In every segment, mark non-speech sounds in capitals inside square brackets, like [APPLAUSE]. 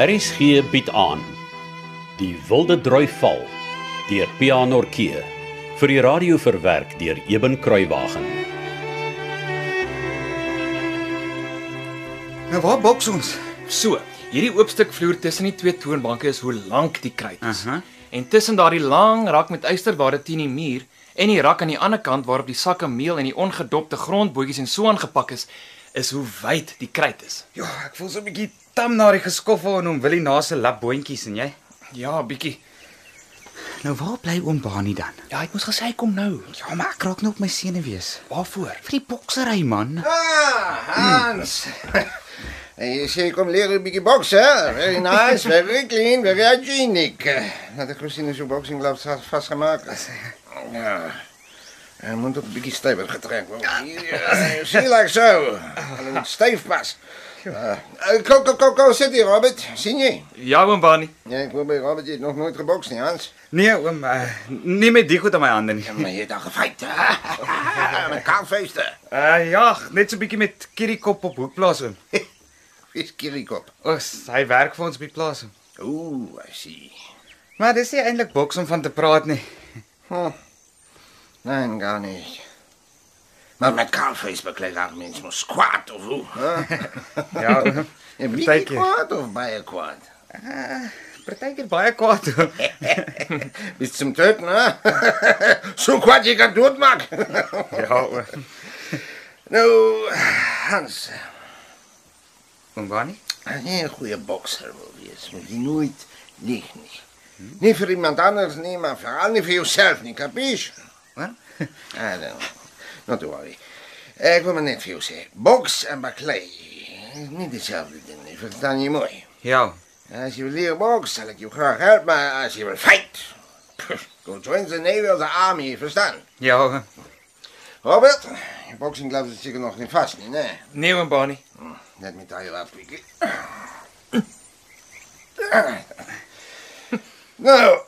RSG bied aan Die Wilde Droi Val deur Pianorkee vir die radio verwerk deur Eben Kruiwagen. Nou waar boks ons? So, hierdie oop stuk vloer tussen die twee toonbanke is hoe lank die kruit is. Aha. En tussen daardie lang rak met ysterware teen die muur en die rak aan die ander kant waarop die sakke meel en die ongedopte grondbootjies en so aangepak is, is hoe wyd die kruit is. Ja, ek voel so 'n bietjie tam na die geskoffel en hom Willie na se lap boontjies en jy? Ja, bietjie. Nou waar bly oom Bani dan? Ja, ek moes gesê hy kom nou. Ja, maar ek raak nou op my senuwees. Waarvoor? Vir die boksery man. Ah, Hans. [LAUGHS] En jy sê kom leer 'n bietjie boks, hè? Very nice, very clean, very hygienic. Dat ek gesien is jou boxing gloves vas- vasgemaak. Ja. En moet ook 'n bietjie stywer getrek word. Ja, [LAUGHS] sien like so. Hulle moet styf pas. Uh, kom, kom, kom, kom, sit hier, Robert. Sien jy? Ja, oom Bani. Ja, ek hoor by Robert jy het nog nooit gebokst nie, Hans. Nee, oom, uh, nie met die goed aan my hande nie. Ja, maar jy het al gefight, hè? [LAUGHS] Met kampfeeste. Uh ja, net so 'n bietjie met Kirikop op hoekplaas oom. [LAUGHS] Vis Kirikop. Ons, hy werk vir ons die plaas. oom. Ooh, I see. Maar dis nie eintlik boks om van te praat nie. Hm. Nein, gar nicht. Maar met kaalvlees bekleed aan mens moet kwaad of hoe? [LAUGHS] [LAUGHS] [LAUGHS] hè? Ja, beetje Partykeer. kwaad of baie kwaad? Partykeer baie kwaad. Bis zum Töten, hè? Zo kwaad je kan doodmaken. Ja, oom. nou, Hans, Oom Bani? als je een goede bokser wil wezen, moet je nooit liegen. Niet voor iemand anders, niet, maar vooral niet voor jezelf, niet, capiche? Wat? Ah, no. Not to worry. Ik wil voor jou zeggen. Boks en is niet hetzelfde ding, niet. Verstaan je mooi? Ja. Als je wil leren boksen, zal ik je graag helpen, maar als je wil fight, go join the Navy of the Army, verstaan? Ja. Robert, je boxing gloves zit zeker nog niet vast, niet, nee? Nee, oom Bani. Let me tell you what, [CLEARS THROAT] Piekie. nou,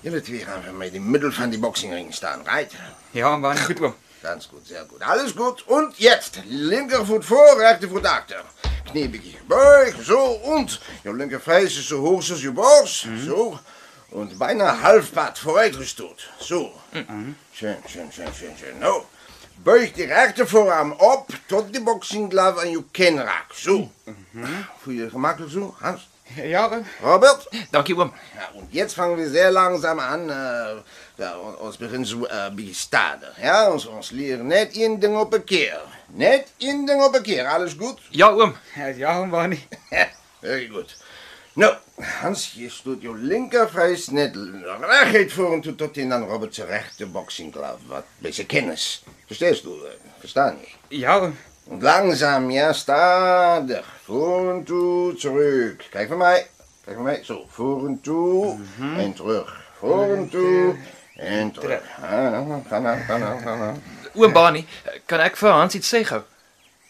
jullie twee gaan van mij in het middel van die boxingring staan, right? Ja, oom Bani. Goed oom. Ganz gut, sehr gut. Alles gut. Und jetzt, linker Fuß vor, rechter Fuß achter. Knie ein bisschen gebeugt, so, und your linker ist so hoch als your Borst, so. Und beinahe halbpart vooruitgestoot, so. Schön, schön, schön, schön, schön. Nou, buig die rechter voorarm op tot die boxing glove aan je kin raakt, zo. Voel je je gemakkelijk zo, Hans? Ja. Robert? Dankie oom. Ja, und jetzt fangen wir sehr langsam an. Äh, ja, und- uns beginnen so äh, ein bisschen stadig. Ja, uns, uns leren net één ding op een keer. Net één ding op een keer. Alles goed? Ja, oom. Ja, oom Bani. Very good. Nou, Hans, je stoot je linkervuist net recht voor en toe tot in dan Robert zijn rechter boxing glove. Wat beetje kennis. Verstehst du? äh, Verstaan je? Ja, oom. Und langsam, ja, stadig. Vor und toe, zurück. Kijk van mij. Kijk van mij. Zo, voor en toe en terug. Voor en toe en terug. Ah, Ga nou, ga nou, ga nou. Oom Bani, kan ek vir Hans iets sê gou?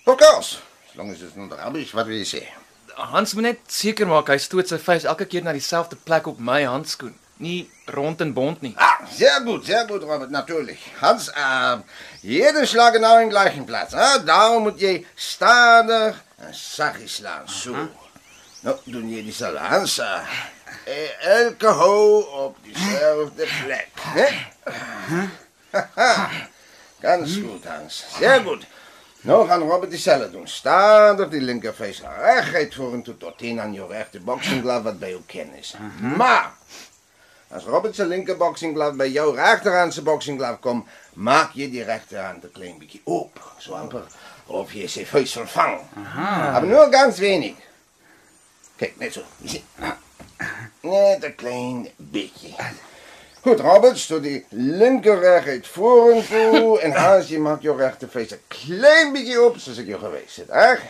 Of course. As long as it's not rubbish, wat wil je zeggen? Hans moet net seker maak hy stoot sy vuis elke keer na dieselfde plek op my handskoen. Nie rond en bond nie. Ah, sehr gut, sehr gut, Robert, natürlich. Hans, äh, jede Schlag genau im gleichen Platz. Ah, daarom moet je stadig en zachtjes slaan. Zo. Nou, doen je eh, eh, elke ho op diezelfde plek. Hè? Haha. Ganz goed, Hans. Sehr goed. Nou gaan Robert diezelfde doen. Stadig die linkerface recht voor en toe tot in aan je rechter boxing glove wat bij jou ken is. Maar als Robert zijn linker boxing glove bij jouw rechterhand zijn boxing glove komt, maak je die rechterhand een klein beetje op. Zo amper of je zijn vuist vervangt. Maar nur ganz wenig. Kijk, net zo. Net een klein beetje. Goed, Robert, stoot die linker recht voor en toe. En Hans, je maakt je rechterface een klein beetje op, zoals ik je geweest zit. Echt?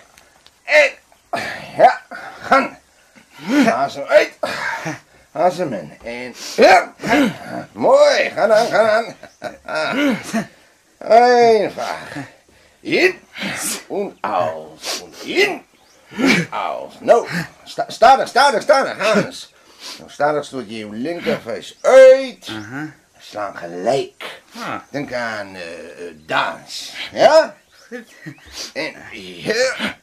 En, ja, gaan. Haal hem uit. In. En, ja. [CLEARS THROAT] Mooi, ga aan, ga aan. [LAUGHS] Einfach. In und aus. Und in und aus. Nou, sta stadig, stadig, stadig, Hans. Nou, stadig stoot je je linkervuist uit. Slaan gelijk. Denk aan eh, dans. Ja? En hier.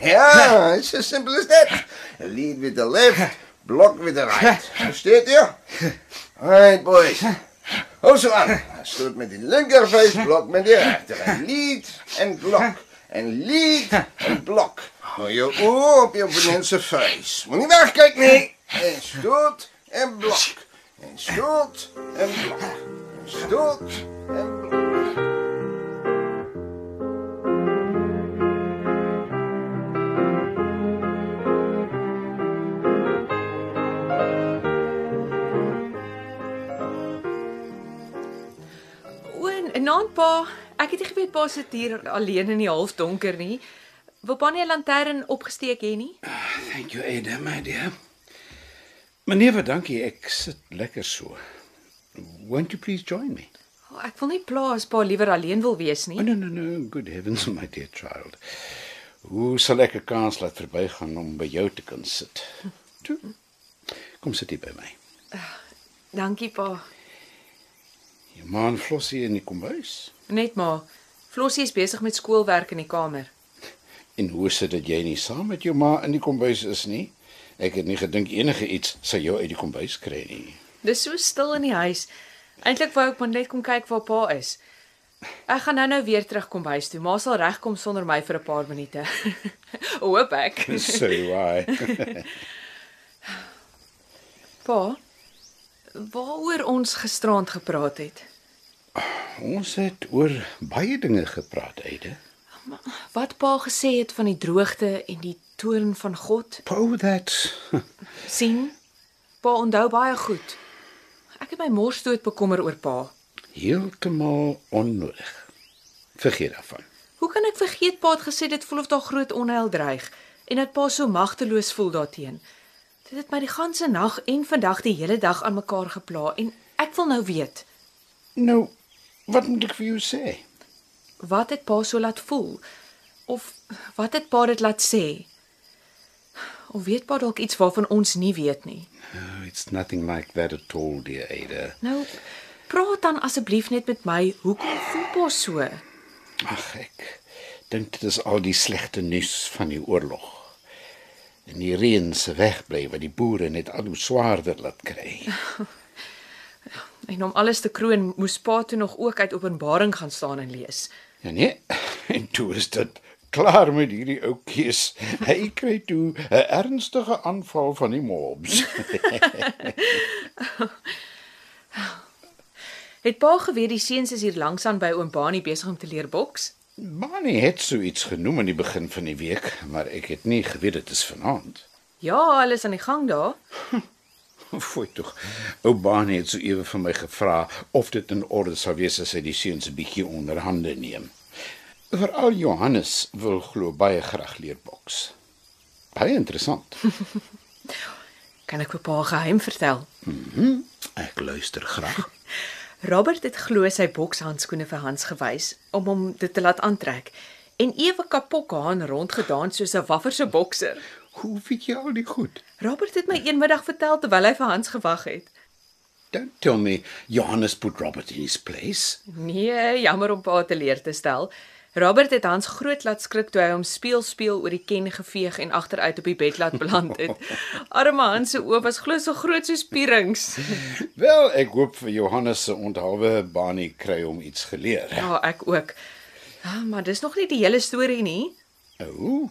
Ja, it's as simple as that. Lead with the left, block the right. [LAUGHS] Versteht ihr? Alright, boys. [LAUGHS] Zo aan. Stoot met die linkervuist, blok met die rechter. En lead en blok. En lead en blok. Hou je oor op je opponentse vuist. Moet niet wegkijken, nee. En stoot en blok. En stoot en blok. En stoot en blok. O, en naand pa, ek het nie geweet pa sit hier alleen in die halfdonker nie. Wil pa nie 'n lantern opgesteek hê nie? Thank you, Ada, my dear. Meneer, wat dankie, ek sit lekker so. Won't you please join me? Oh, ek wil nie pla as pa liewer alleen wil wees Oh, nie. no, no, no, good heavens, my dear child. Hoe sal ek 'n kans laat verbygaan om by jou te kan sit? Toe. Kom sit hier by my. Dankie pa. Jou ma en Flossie in die kombuis. Net maar Flossie is besig met skoolwerk in die kamer. En hoe is dit dat jy nie saam met jou ma in die kombuis is nie? Ek het nie gedink enige iets sou jou uit die kombuis kry nie. Dis so stil in die huis. Eintlik wou ek maar net kom kyk waar pa is. Ek gaan nou-nou weer terug kom huis toe. Ma sal regkom sonder my vir 'n paar minute. [LAUGHS] Hoop ek. So do I. Pa, waaroor ons gisterand gepraat het. Ons het oor baie dinge gepraat, Ada. Wat pa gesê het van die droogte en die toorn van God. Oh, that. [LAUGHS] sien? Pa onthou baie goed. Ek het my mors dood bekommer oor pa. Heeltemal onnodig. Vergeet daarvan. Hoe kan ek vergeet pa het gesê dit voel of daar groot onheil dreig en dat pa so magteloos voel daarteen. Dit het my die ganse nag en vandag die hele dag aan mekaar gepla en ek wil nou weet, Nou, wat moet ek vir jou sê? wat het pa so laat voel? Of wat het pa dit laat sê? Of weet pa dalk iets waarvan ons nie weet nie? Oh, it's nothing like that at all, dear Ada. Nou, praat dan asseblief net met my. Hoekom voel pa so? Ag, ek dink dit is al die slegte nuus van die oorlog. En die reën se wegbly wat die boere net al hoe swaarder laat kry. [LAUGHS] En om alles te kroon, moes pa toe nog ook uit Openbaring gaan staan en lees. Ja nee, [LAUGHS] en toe is dit klaar met hierdie ou keus. Hy kry toe 'n ernstige aanval van die mobs. [LAUGHS] Het pa geweet die seuns is hier langsaan by oom Bani besig om te leer boks? Manie het so iets genoem aan die begin van die week, maar ek het nie geweet dit is vanaand. Ja, alles aan die gang daar. [LAUGHS] Fooi tog. Ou Bani het so ewe van my gevra of dit in orde sou wees as hy die seuns 'n bietjie onder hande neem. Veral Johannes wil glo baie graag leer boks. Baie interessant. [LAUGHS] Kan ek vir 'n geheim vertel? Ek luister graag. [LAUGHS] Robert het glo sy bokshandskoene vir Hans gewys om hom dit te laat aantrek en ewe kapok haan rondgedans soos 'n wafferse bokser. Hoe weet jy al die goed? Robert het my eenmiddag vertel terwyl hy vir Hans gewag het. Don't tell me Johannes put Robert in his place. Nee, jammer om pa te leer te stel. Robert het Hans groot laat skrik toe hy hom speel speel oor die ken geveeg en agteruit op die bed laat beland het. [LAUGHS] Arme Hans se oë was glo so groot soos pierings. [LAUGHS] Wel, ek hoop vir Johannes se onthaalwe Bani kry hom iets geleer. Ja, ek ook. Ja, maar dis nog nie die hele storie nie. O,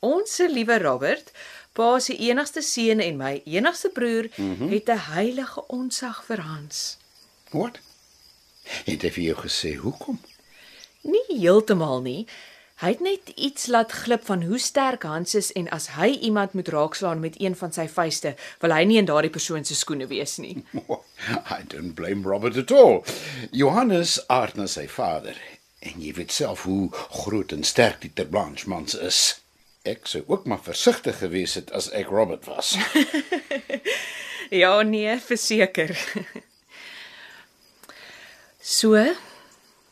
Ons se liewe Robert, pa se enigste seun en my enigste broer, mm -hmm. het 'n heilige onsag vir Hans. wat? Het hy vir jou gesê hoekom? Nie heeltemal nie. Hy het net iets laat glip van hoe sterk Hans is en as hy iemand moet raakslaan met een van sy vuiste, wil hy nie in daardie persoon se skoene wees nie. [LAUGHS] I don't blame Robert at all. Johannes aard na sy vader en jy weet self hoe groot en sterk die Terblanchemans is. Ek sou ook maar versigtig gewees het as ek Robert was. [LAUGHS] Ja, nee, verseker. [LAUGHS] So,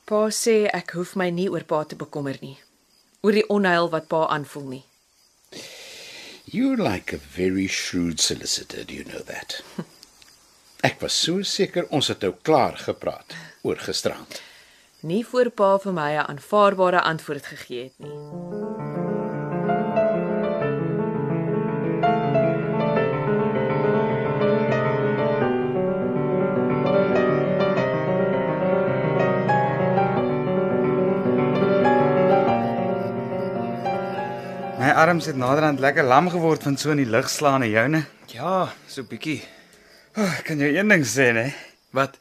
pa sê ek hoef my nie oor pa te bekommer nie. Oor die onheil wat pa aanvoel nie. You're like a very shrewd solicitor, do you know that? [LAUGHS] Ek was so seker ons het nou klaar gepraat oor gisterand. Nie voor pa vir my 'n aanvaarbare antwoord gegee het nie. Arms het naderhand lekker lam geword van so in die lug slaan en joune. Ja, so bietjie. Oh, ek kan jou een ding sê, né? Wat?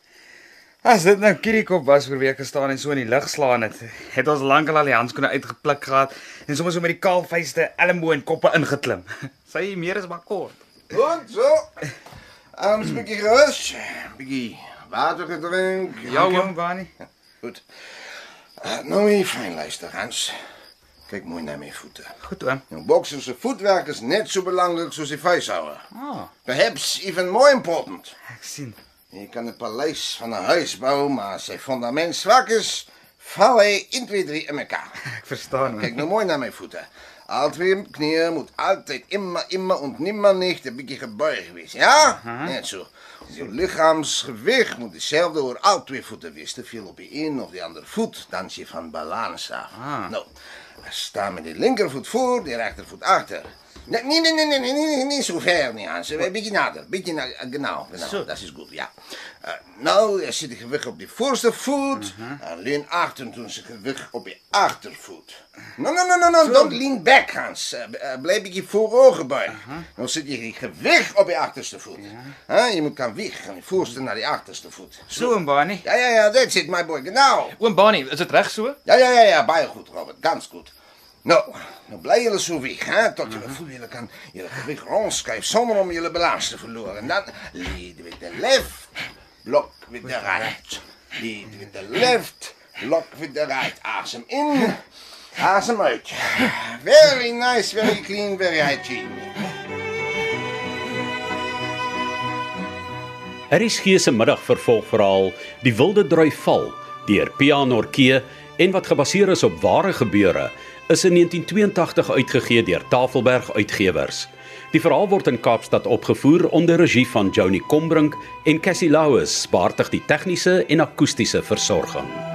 As dit nou Kirikop was vir weke staan en so in die lug slaan het, het ons lankal al die handskoene uitgepluk gehad en sommer so met die kaalvuiste elmboë en koppe ingeklim. [LAUGHS] Sy meer is maar kort. Goed so. Arms bietjie gerus. Bietjie water gedrink. Ja. Bani. Goed. Uh, nou hier fyn luister, Hans. Kyk mooi na my voete. Goed oom. Jou bokser se voetwerk is net so belangrik soos die vuishouer. Ah, Perhaps even more important. ek sien. Je kan 'n paleis van 'n huis bou, maar as sy fondament swak is, val hy 1 2 3 in mekaar. Ek [LAUGHS] verstaan. oom. Kyk nou mooi na my voete. Al twee knieën moet altyd immer immer und nimmer nicht 'n bietjie gebuig wees. Ja? Net so. Jou lichaamsgewicht moet hetzelfde oor al twee voeten wees. Te veel op die een of die ander voet, dan is je van balans af. Ah. Nou, sta met de linkervoet voor, de rechtervoet achter. Nee, nee, nee, nee, nee, nee, nee, niet zo ver, niet Hans. Een beetje nader, beetje nader. Genau, genau, dat is goed, ja. Uh, nou, er zit het gewicht op de voorste voet. En leun achter toen ze gewicht op je achtervoet. No, no, no, no, no, don't lean back, Hans. Uh, uh, blijf een keer voorover buigen. Dan zit je gewicht op je achterste voet. Huh? Je moet kan wiegen van je voorste naar die achterste voet. So oom Bani. Ja, ja, ja, that's it, my boy, genau. Oom Bani, is dit reg so? Ja, ja, ja, ja, baie goed, Robert. Ganz goed. Nou, nou bly julle so weg, hè, tot julle voel julle kan julle gewig rondskuif sonder om julle balans te verloor. En dan lead with the left, block with the right. Lead with the left, block with the right. Asem in, asem uit. Very nice, very clean, very hygiene. RSG se middagvervolgverhaal Die Wilde Drui Val deur Pia Norkee en wat gebaseer is op ware gebeure is in 1982 uitgegee deur Tafelberg Uitgewers. Die verhaal word in Kaapstad opgevoer onder regie van Joni Combrink en Cassie Louws, baartig die tegniese en akoestiese versorging.